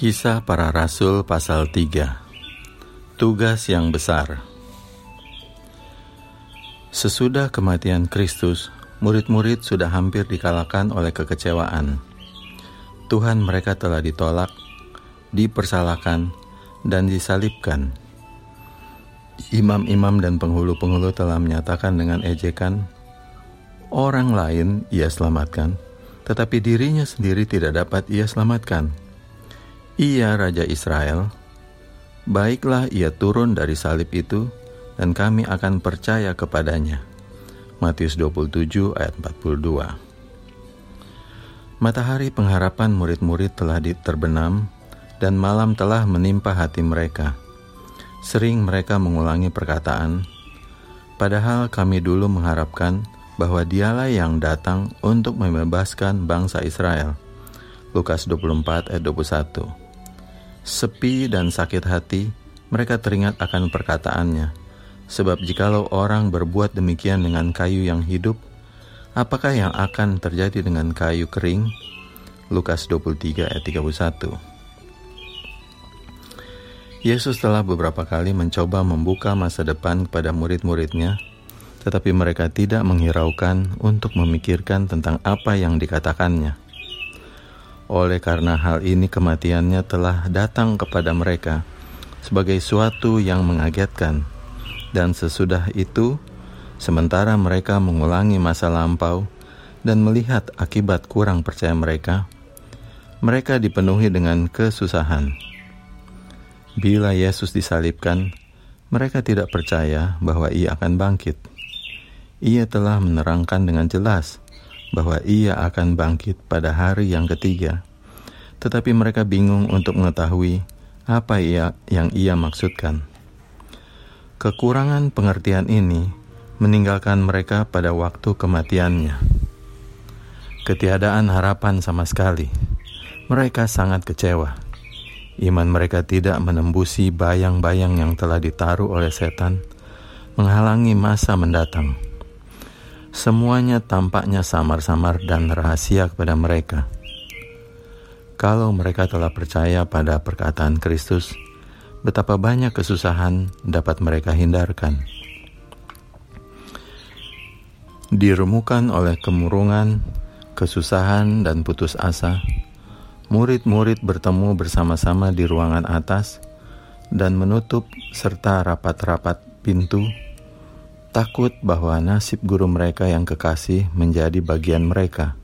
Kisah Para Rasul pasal 3 Tugas yang besar Sesudah kematian Kristus, murid-murid sudah hampir dikalahkan oleh kekecewaan. Tuhan mereka telah ditolak, dipersalahkan, dan disalibkan. Imam-imam dan penghulu-penghulu telah menyatakan dengan ejekan, orang lain ia selamatkan, tetapi dirinya sendiri tidak dapat ia selamatkan. Ia Raja Israel, baiklah ia turun dari salib itu, dan kami akan percaya kepadanya. Matius 27 ayat 42 Matahari pengharapan murid-murid telah terbenam, dan malam telah menimpa hati mereka. Sering mereka mengulangi perkataan, padahal kami dulu mengharapkan bahwa dialah yang datang untuk membebaskan bangsa Israel. Lukas 24 ayat 21 sepi dan sakit hati, mereka teringat akan perkataannya. Sebab jikalau orang berbuat demikian dengan kayu yang hidup, apakah yang akan terjadi dengan kayu kering? Lukas 23 ayat 31 Yesus telah beberapa kali mencoba membuka masa depan kepada murid-muridnya, tetapi mereka tidak menghiraukan untuk memikirkan tentang apa yang dikatakannya. Oleh karena hal ini kematiannya telah datang kepada mereka sebagai suatu yang mengagetkan. Dan sesudah itu, sementara mereka mengulangi masa lampau dan melihat akibat kurang percaya mereka, mereka dipenuhi dengan kesusahan. Bila Yesus disalibkan, mereka tidak percaya bahwa ia akan bangkit. Ia telah menerangkan dengan jelas bahwa ia akan bangkit pada hari yang ketiga. Tetapi mereka bingung untuk mengetahui apa ia yang ia maksudkan. Kekurangan pengertian ini meninggalkan mereka pada waktu kematiannya. Ketiadaan harapan sama sekali. Mereka sangat kecewa. Iman mereka tidak menembusi bayang-bayang yang telah ditaruh oleh setan, menghalangi masa mendatang. Semuanya tampaknya samar-samar dan rahasia kepada mereka. Kalau mereka telah percaya pada perkataan Kristus, betapa banyak kesusahan dapat mereka hindarkan. Dirumukan oleh kemurungan, kesusahan, dan putus asa, murid-murid bertemu bersama-sama di ruangan atas dan menutup serta rapat-rapat pintu takut bahwa nasib guru mereka yang kekasih menjadi bagian mereka.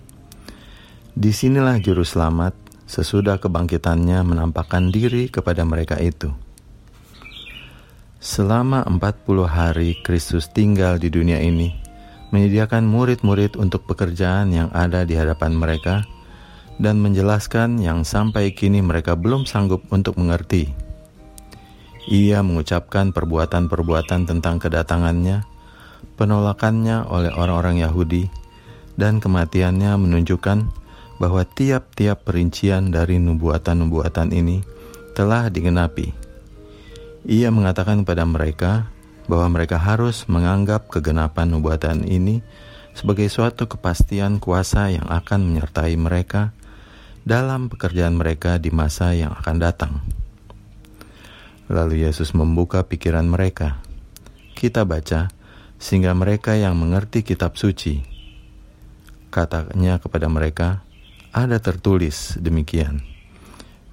Di sinilah juru selamat sesudah kebangkitannya menampakkan diri kepada mereka itu. Selama 40 hari Kristus tinggal di dunia ini, menyediakan murid-murid untuk pekerjaan yang ada di hadapan mereka, dan menjelaskan yang sampai kini mereka belum sanggup untuk mengerti. Ia mengucapkan perbuatan-perbuatan tentang kedatangannya, penolakannya oleh orang-orang Yahudi, dan kematiannya menunjukkan bahwa tiap-tiap perincian dari nubuatan-nubuatan ini telah digenapi. Ia mengatakan kepada mereka bahwa mereka harus menganggap kegenapan nubuatan ini sebagai suatu kepastian kuasa yang akan menyertai mereka dalam pekerjaan mereka di masa yang akan datang. Lalu Yesus membuka pikiran mereka. Kita baca sehingga mereka yang mengerti kitab suci. Katanya kepada mereka, ada tertulis demikian.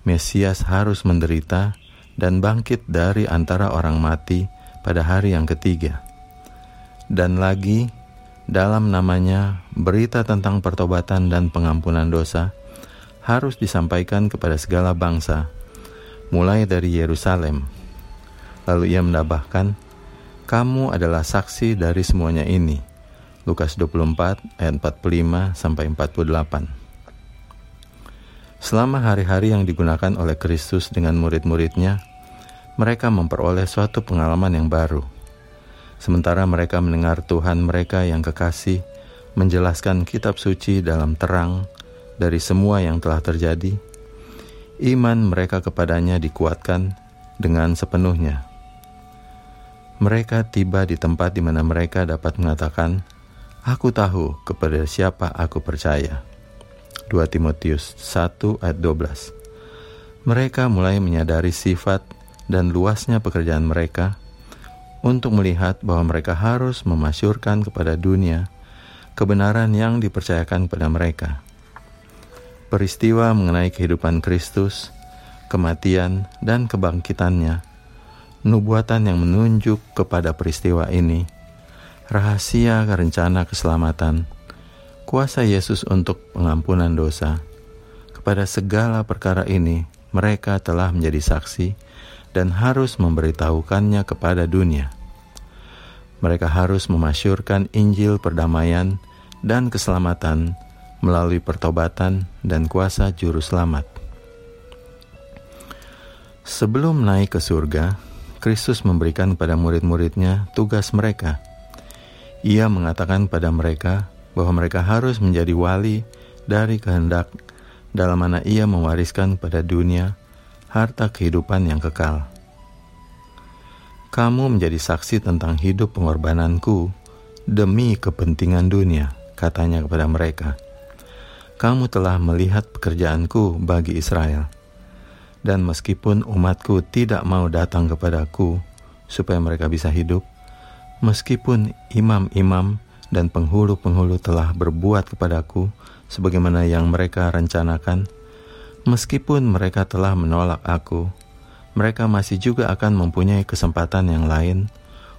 Mesias harus menderita dan bangkit dari antara orang mati pada hari yang ketiga. Dan lagi, dalam namanya, berita tentang pertobatan dan pengampunan dosa harus disampaikan kepada segala bangsa, mulai dari Yerusalem. Lalu ia menambahkan, kamu adalah saksi dari semuanya ini. Lukas 24 ayat 45 sampai 48. Selama hari-hari yang digunakan oleh Kristus dengan murid-muridnya, mereka memperoleh suatu pengalaman yang baru. Sementara mereka mendengar Tuhan mereka yang kekasih menjelaskan kitab suci dalam terang dari semua yang telah terjadi, iman mereka kepadanya dikuatkan dengan sepenuhnya. Mereka tiba di tempat di mana mereka dapat mengatakan, Aku tahu kepada siapa aku percaya. 2 Timotius 1 ayat 12 Mereka mulai menyadari sifat dan luasnya pekerjaan mereka untuk melihat bahwa mereka harus memasyurkan kepada dunia kebenaran yang dipercayakan kepada mereka. Peristiwa mengenai kehidupan Kristus, kematian, dan kebangkitannya, nubuatan yang menunjuk kepada peristiwa ini, rahasia rencana keselamatan, kuasa Yesus untuk pengampunan dosa. Kepada segala perkara ini, mereka telah menjadi saksi dan harus memberitahukannya kepada dunia. Mereka harus memasyurkan Injil perdamaian dan keselamatan melalui pertobatan dan kuasa Juru Selamat. Sebelum naik ke surga, Kristus memberikan kepada murid-muridnya tugas mereka. Ia mengatakan pada mereka bahwa mereka harus menjadi wali dari kehendak dalam mana ia mewariskan pada dunia harta kehidupan yang kekal. Kamu menjadi saksi tentang hidup pengorbananku demi kepentingan dunia, katanya kepada mereka. Kamu telah melihat pekerjaanku bagi Israel dan meskipun umatku tidak mau datang kepadaku supaya mereka bisa hidup, meskipun imam-imam dan penghulu-penghulu telah berbuat kepadaku sebagaimana yang mereka rencanakan, meskipun mereka telah menolak aku, mereka masih juga akan mempunyai kesempatan yang lain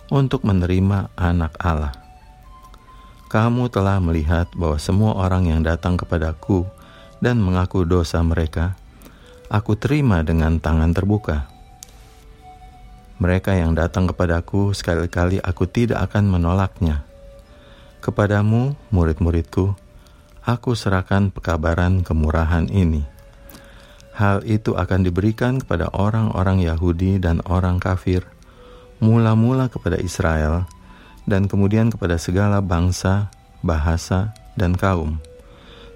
untuk menerima anak Allah. Kamu telah melihat bahwa semua orang yang datang kepadaku dan mengaku dosa mereka, aku terima dengan tangan terbuka. Mereka yang datang kepadaku sekali-kali aku tidak akan menolaknya. Kepadamu, murid-muridku, aku serahkan pekabaran kemurahan ini. Hal itu akan diberikan kepada orang-orang Yahudi dan orang kafir, mula-mula kepada Israel, dan kemudian kepada segala bangsa, bahasa, dan kaum.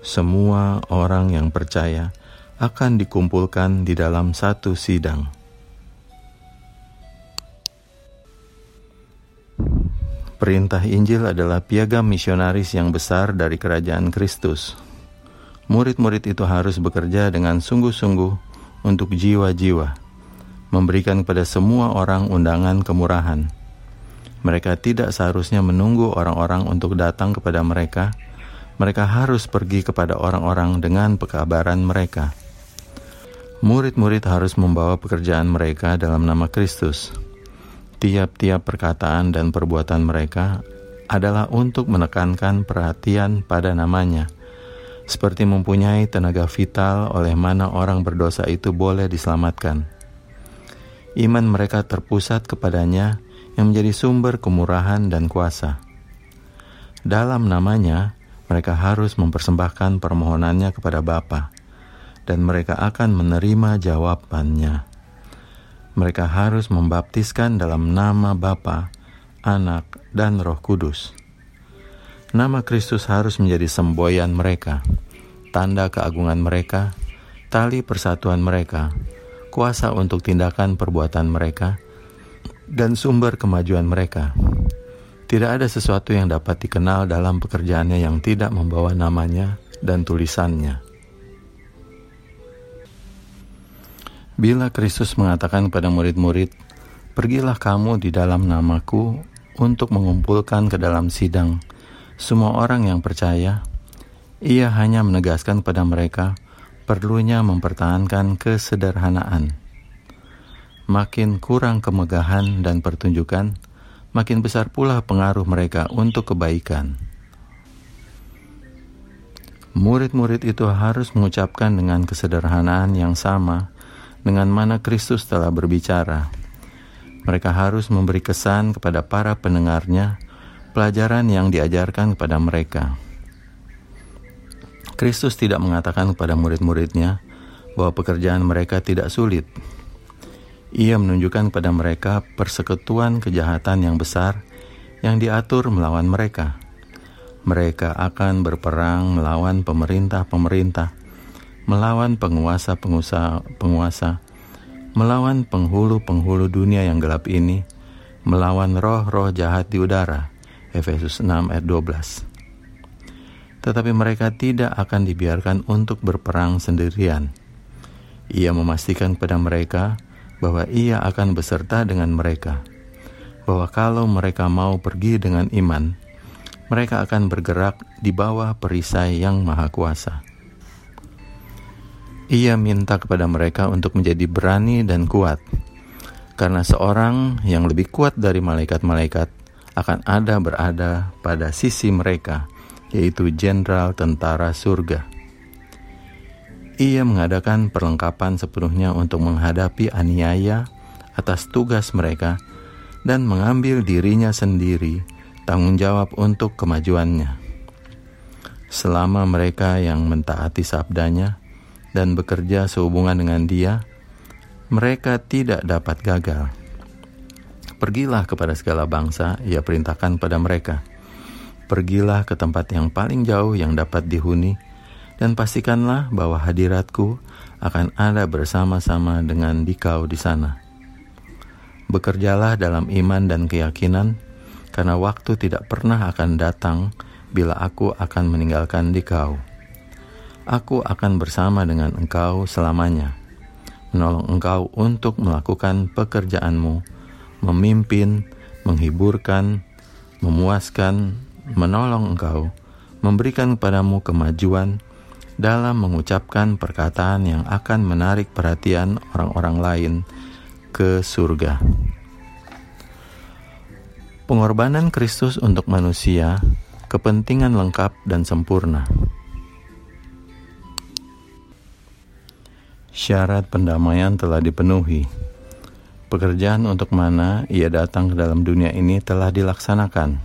Semua orang yang percaya akan dikumpulkan di dalam satu sidang. Perintah Injil adalah piagam misionaris yang besar dari kerajaan Kristus. Murid-murid itu harus bekerja dengan sungguh-sungguh untuk jiwa-jiwa, memberikan kepada semua orang undangan kemurahan. Mereka tidak seharusnya menunggu orang-orang untuk datang kepada mereka. Mereka harus pergi kepada orang-orang dengan pekabaran mereka. Murid-murid harus membawa pekerjaan mereka dalam nama Kristus. Tiap-tiap perkataan dan perbuatan mereka adalah untuk menekankan perhatian pada namanya, seperti mempunyai tenaga vital oleh mana orang berdosa itu boleh diselamatkan. Iman mereka terpusat kepadanya yang menjadi sumber kemurahan dan kuasa. Dalam namanya, mereka harus mempersembahkan permohonannya kepada Bapa dan mereka akan menerima jawabannya. Mereka harus membaptiskan dalam nama Bapa, Anak, dan Roh Kudus. Nama Kristus harus menjadi semboyan mereka, tanda keagungan mereka, tali persatuan mereka, kuasa untuk tindakan perbuatan mereka, dan sumber kemajuan mereka. Tidak ada sesuatu yang dapat dikenal dalam pekerjaannya yang tidak membawa namanya dan tulisannya. Bila Kristus mengatakan kepada murid-murid, "Pergilah kamu di dalam namaku untuk mengumpulkan ke dalam sidang semua orang yang percaya," ia hanya menegaskan kepada mereka perlunya mempertahankan kesederhanaan. Makin kurang kemegahan dan pertunjukan, makin besar pula pengaruh mereka untuk kebaikan. Murid-murid itu harus mengucapkan dengan kesederhanaan yang sama dengan mana Kristus telah berbicara. Mereka harus memberi kesan kepada para pendengarnya pelajaran yang diajarkan kepada mereka. Kristus tidak mengatakan kepada murid-muridnya bahwa pekerjaan mereka tidak sulit. Ia menunjukkan kepada mereka persekutuan kejahatan yang besar yang diatur melawan mereka. Mereka akan berperang melawan pemerintah-pemerintah melawan penguasa-penguasa, melawan penghulu-penghulu dunia yang gelap ini, melawan roh-roh jahat di udara. Efesus 6 ayat 12. Tetapi mereka tidak akan dibiarkan untuk berperang sendirian. Ia memastikan kepada mereka bahwa ia akan beserta dengan mereka, bahwa kalau mereka mau pergi dengan iman, mereka akan bergerak di bawah perisai yang maha kuasa. Ia minta kepada mereka untuk menjadi berani dan kuat, karena seorang yang lebih kuat dari malaikat-malaikat akan ada berada pada sisi mereka, yaitu jenderal tentara surga. Ia mengadakan perlengkapan sepenuhnya untuk menghadapi aniaya atas tugas mereka dan mengambil dirinya sendiri tanggung jawab untuk kemajuannya. Selama mereka yang mentaati sabdanya dan bekerja sehubungan dengan dia, mereka tidak dapat gagal. Pergilah kepada segala bangsa, ia perintahkan pada mereka. Pergilah ke tempat yang paling jauh yang dapat dihuni, dan pastikanlah bahwa hadiratku akan ada bersama-sama dengan dikau di sana. Bekerjalah dalam iman dan keyakinan, karena waktu tidak pernah akan datang bila aku akan meninggalkan dikau. Aku akan bersama dengan engkau selamanya, menolong engkau untuk melakukan pekerjaanmu, memimpin, menghiburkan, memuaskan, menolong engkau, memberikan kepadamu kemajuan, dalam mengucapkan perkataan yang akan menarik perhatian orang-orang lain ke surga. Pengorbanan Kristus untuk manusia, kepentingan lengkap dan sempurna. Syarat pendamaian telah dipenuhi. Pekerjaan untuk mana ia datang ke dalam dunia ini telah dilaksanakan.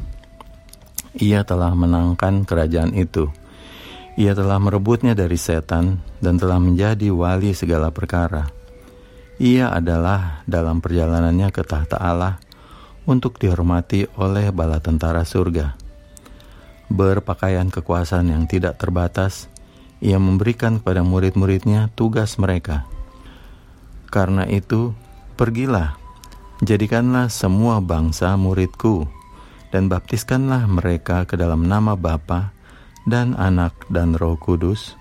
Ia telah menangkan kerajaan itu ia telah merebutnya dari setan dan telah menjadi wali segala perkara. Ia adalah dalam perjalanannya ke tahta Allah untuk dihormati oleh bala tentara surga. Berpakaian kekuasaan yang tidak terbatas, ia memberikan kepada murid-muridnya tugas mereka. Karena itu, pergilah, jadikanlah semua bangsa muridku, dan baptiskanlah mereka ke dalam nama Bapa dan Anak dan Roh Kudus,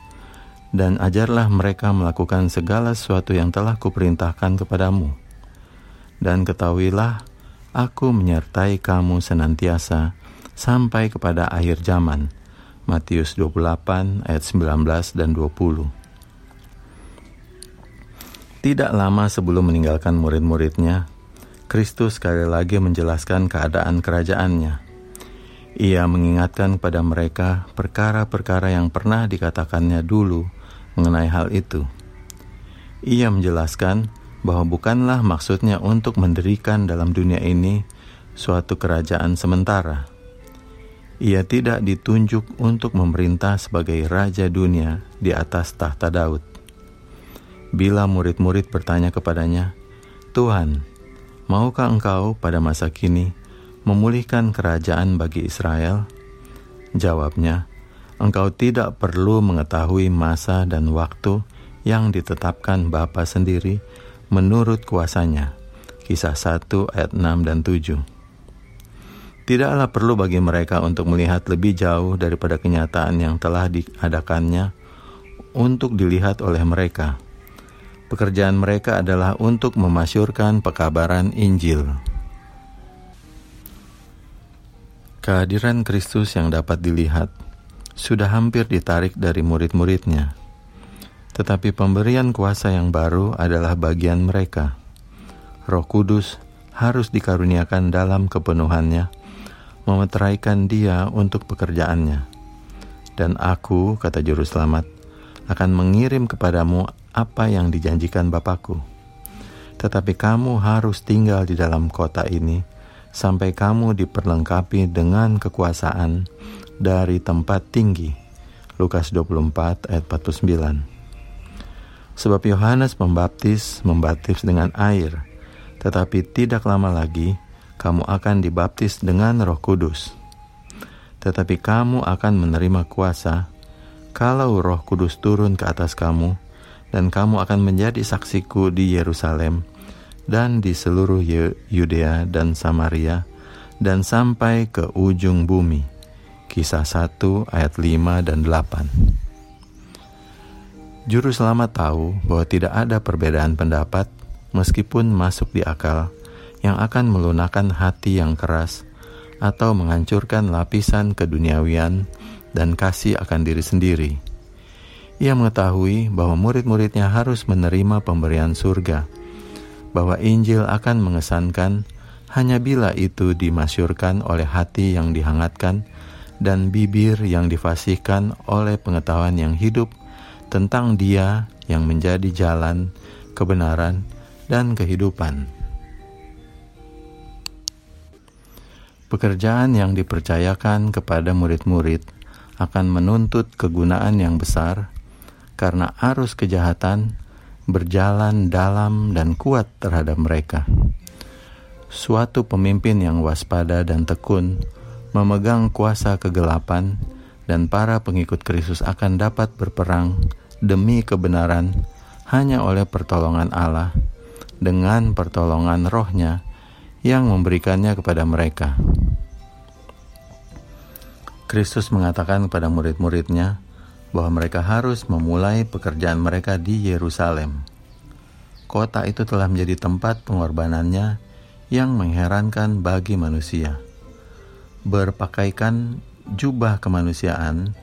dan ajarlah mereka melakukan segala sesuatu yang telah kuperintahkan kepadamu. Dan ketahuilah, aku menyertai kamu senantiasa sampai kepada akhir zaman. Matius 28 ayat 19 dan 20. Tidak lama sebelum meninggalkan murid-muridnya, Kristus sekali lagi menjelaskan keadaan kerajaannya ia mengingatkan kepada mereka perkara-perkara yang pernah dikatakannya dulu mengenai hal itu. Ia menjelaskan bahwa bukanlah maksudnya untuk mendirikan dalam dunia ini suatu kerajaan sementara. Ia tidak ditunjuk untuk memerintah sebagai raja dunia di atas tahta Daud. Bila murid-murid bertanya kepadanya, "Tuhan, maukah engkau pada masa kini memulihkan kerajaan bagi Israel? Jawabnya, engkau tidak perlu mengetahui masa dan waktu yang ditetapkan Bapa sendiri menurut kuasanya. Kisah 1 ayat 6 dan 7. Tidaklah perlu bagi mereka untuk melihat lebih jauh daripada kenyataan yang telah diadakannya untuk dilihat oleh mereka. Pekerjaan mereka adalah untuk memasyurkan pekabaran Injil. Kehadiran Kristus yang dapat dilihat sudah hampir ditarik dari murid-muridnya. Tetapi pemberian kuasa yang baru adalah bagian mereka. Roh Kudus harus dikaruniakan dalam kepenuhannya, memeteraikan dia untuk pekerjaannya. Dan aku, kata Juru Selamat, akan mengirim kepadamu apa yang dijanjikan Bapakku. Tetapi kamu harus tinggal di dalam kota ini, sampai kamu diperlengkapi dengan kekuasaan dari tempat tinggi. Lukas 24 ayat 49. Sebab Yohanes membaptis, membaptis dengan air, tetapi tidak lama lagi kamu akan dibaptis dengan Roh Kudus. Tetapi kamu akan menerima kuasa kalau Roh Kudus turun ke atas kamu, dan kamu akan menjadi saksiku di Yerusalem, dan di seluruh Yudea dan Samaria dan sampai ke ujung bumi. Kisah 1 ayat 5 dan 8. Juru selamat tahu bahwa tidak ada perbedaan pendapat, meskipun masuk di akal, yang akan melunakkan hati yang keras atau menghancurkan lapisan keduniawian dan kasih akan diri sendiri. Ia mengetahui bahwa murid-muridnya harus menerima pemberian surga, bahwa Injil akan mengesankan hanya bila itu dimasyurkan oleh hati yang dihangatkan dan bibir yang difasihkan oleh pengetahuan yang hidup tentang Dia yang menjadi jalan, kebenaran, dan kehidupan. Pekerjaan yang dipercayakan kepada murid-murid akan menuntut kegunaan yang besar karena arus kejahatan berjalan dalam dan kuat terhadap mereka. Suatu pemimpin yang waspada dan tekun memegang kuasa kegelapan, dan para pengikut Kristus akan dapat berperang demi kebenaran hanya oleh pertolongan Allah dengan pertolongan rohnya yang memberikannya kepada mereka. Kristus mengatakan kepada murid-muridnya bahwa mereka harus memulai pekerjaan mereka di Yerusalem. Kota itu telah menjadi tempat pengorbanannya yang mengherankan bagi manusia. Berpakaikan jubah kemanusiaan,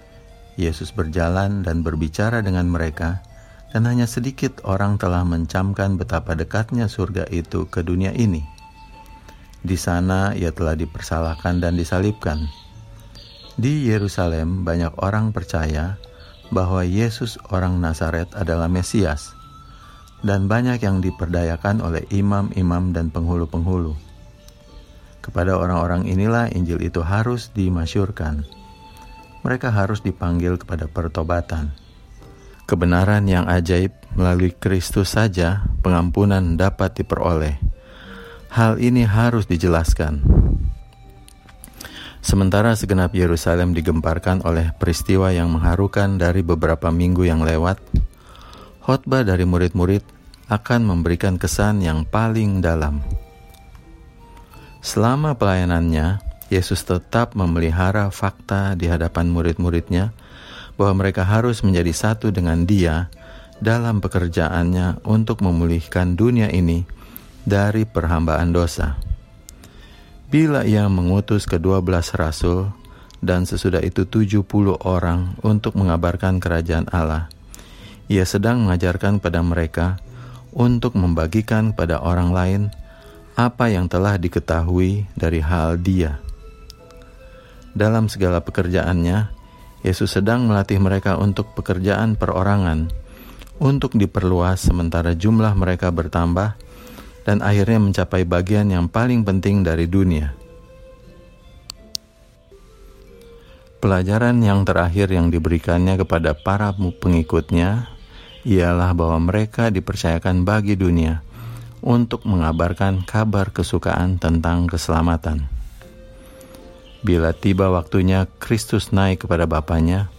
Yesus berjalan dan berbicara dengan mereka, dan hanya sedikit orang telah mencamkan betapa dekatnya surga itu ke dunia ini. Di sana ia telah dipersalahkan dan disalibkan. Di Yerusalem banyak orang percaya bahwa Yesus orang Nazaret adalah Mesias, dan banyak yang diperdayakan oleh imam-imam dan penghulu-penghulu. Kepada orang-orang inilah Injil itu harus dimasyurkan mereka harus dipanggil kepada pertobatan. Kebenaran yang ajaib melalui Kristus saja pengampunan dapat diperoleh. Hal ini harus dijelaskan. Sementara segenap Yerusalem digemparkan oleh peristiwa yang mengharukan dari beberapa minggu yang lewat, khotbah dari murid-murid akan memberikan kesan yang paling dalam. Selama pelayanannya, Yesus tetap memelihara fakta di hadapan murid-muridnya bahwa mereka harus menjadi satu dengan Dia dalam pekerjaannya untuk memulihkan dunia ini dari perhambaan dosa. Bila ia mengutus kedua belas rasul dan sesudah itu tujuh puluh orang untuk mengabarkan kerajaan Allah, ia sedang mengajarkan pada mereka untuk membagikan pada orang lain apa yang telah diketahui dari hal dia. Dalam segala pekerjaannya, Yesus sedang melatih mereka untuk pekerjaan perorangan, untuk diperluas sementara jumlah mereka bertambah, dan akhirnya mencapai bagian yang paling penting dari dunia. Pelajaran yang terakhir yang diberikannya kepada para pengikutnya ialah bahwa mereka dipercayakan bagi dunia untuk mengabarkan kabar kesukaan tentang keselamatan. Bila tiba waktunya Kristus naik kepada Bapaknya,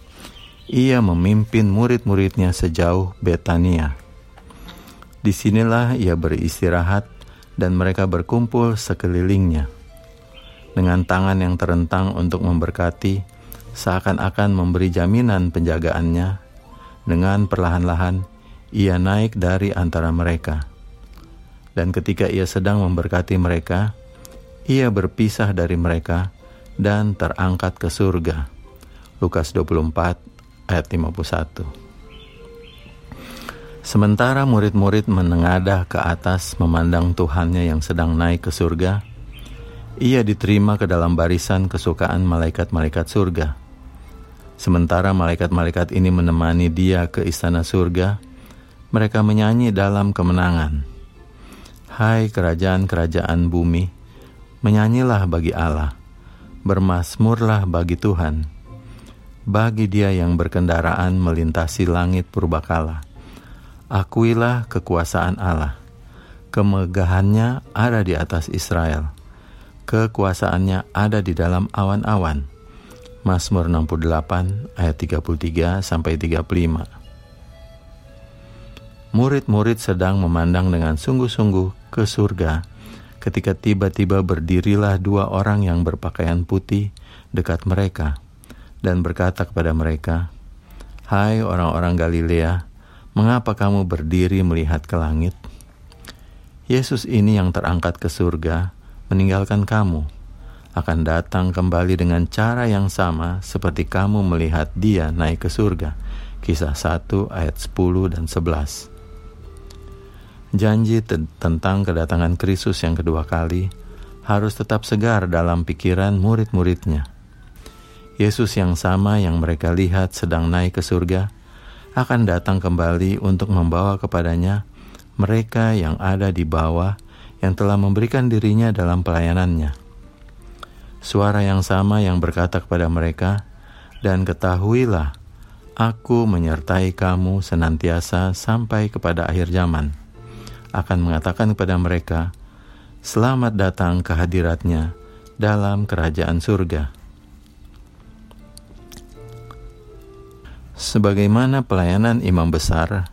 ia memimpin murid-muridnya sejauh Betania. Di sinilah ia beristirahat dan mereka berkumpul sekelilingnya. Dengan tangan yang terentang untuk memberkati, seakan-akan memberi jaminan penjagaannya, dengan perlahan-lahan ia naik dari antara mereka. Dan ketika ia sedang memberkati mereka, ia berpisah dari mereka dan terangkat ke surga. Lukas 24 ayat 51. Sementara murid-murid menengadah ke atas memandang Tuhannya yang sedang naik ke surga, ia diterima ke dalam barisan kesukaan malaikat-malaikat surga. Sementara malaikat-malaikat ini menemani dia ke istana surga, mereka menyanyi dalam kemenangan. Hai kerajaan-kerajaan bumi, menyanyilah bagi Allah bermasmurlah bagi Tuhan, bagi dia yang berkendaraan melintasi langit purbakala. Akuilah kekuasaan Allah, kemegahannya ada di atas Israel, kekuasaannya ada di dalam awan-awan. Mazmur 68 ayat 33 sampai 35. Murid-murid sedang memandang dengan sungguh-sungguh ke surga ketika tiba-tiba berdirilah dua orang yang berpakaian putih dekat mereka dan berkata kepada mereka, "Hai orang-orang Galilea, Mengapa kamu berdiri melihat ke langit? Yesus ini yang terangkat ke surga, meninggalkan kamu, akan datang kembali dengan cara yang sama seperti kamu melihat dia naik ke surga. Kisah 1 ayat 10 dan 11 Janji tentang kedatangan Kristus yang kedua kali harus tetap segar dalam pikiran murid-muridnya. Yesus yang sama yang mereka lihat sedang naik ke surga akan datang kembali untuk membawa kepadanya mereka yang ada di bawah yang telah memberikan dirinya dalam pelayanannya. Suara yang sama yang berkata kepada mereka, "Dan ketahuilah, Aku menyertai kamu senantiasa sampai kepada akhir zaman." Akan mengatakan kepada mereka, "Selamat datang ke hadiratnya dalam kerajaan surga." Sebagaimana pelayanan imam besar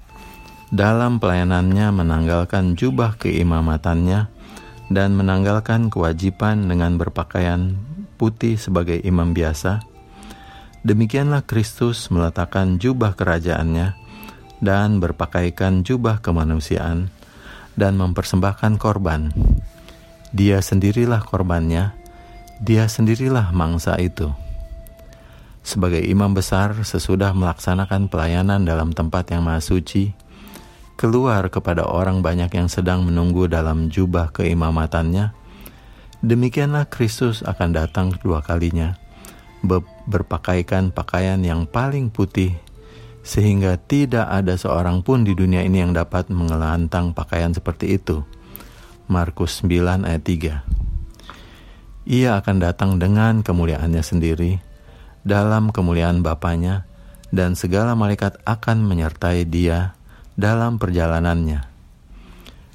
dalam pelayanannya menanggalkan jubah keimamatannya dan menanggalkan kewajiban dengan berpakaian putih sebagai imam biasa, demikianlah Kristus meletakkan jubah kerajaannya dan berpakaikan jubah kemanusiaan dan mempersembahkan korban. Dia sendirilah korbannya, dia sendirilah mangsa itu. Sebagai imam besar sesudah melaksanakan pelayanan dalam tempat yang maha suci, keluar kepada orang banyak yang sedang menunggu dalam jubah keimamatannya, demikianlah Kristus akan datang kedua kalinya, berpakaikan pakaian yang paling putih, sehingga tidak ada seorang pun di dunia ini yang dapat mengelantang pakaian seperti itu. Markus 9 ayat 3 Ia akan datang dengan kemuliaannya sendiri, dalam kemuliaan Bapaknya, dan segala malaikat akan menyertai dia dalam perjalanannya.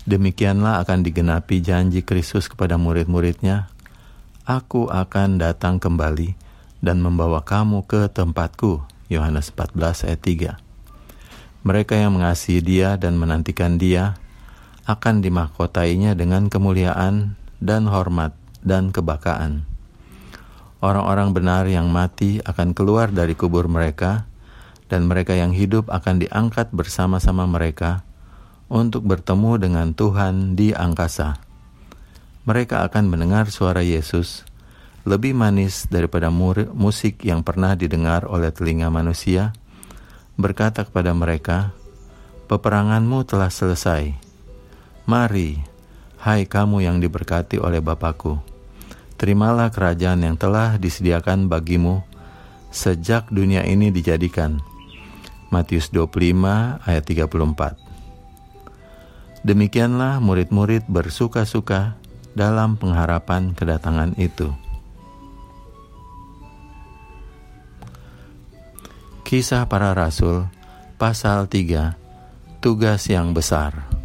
Demikianlah akan digenapi janji Kristus kepada murid-muridnya, Aku akan datang kembali dan membawa kamu ke tempatku. Yohanes 14 ayat 3 Mereka yang mengasihi dia dan menantikan dia akan dimahkotainya dengan kemuliaan dan hormat dan kebakaan. Orang-orang benar yang mati akan keluar dari kubur mereka, dan mereka yang hidup akan diangkat bersama-sama mereka untuk bertemu dengan Tuhan di angkasa. Mereka akan mendengar suara Yesus lebih manis daripada musik yang pernah didengar oleh telinga manusia, berkata kepada mereka, "Peperanganmu telah selesai. Mari, hai kamu yang diberkati oleh Bapakku, terimalah kerajaan yang telah disediakan bagimu sejak dunia ini dijadikan." Matius 25 ayat 34. Demikianlah murid-murid bersuka-suka dalam pengharapan kedatangan itu. Kisah para Rasul pasal 3 Tugas yang besar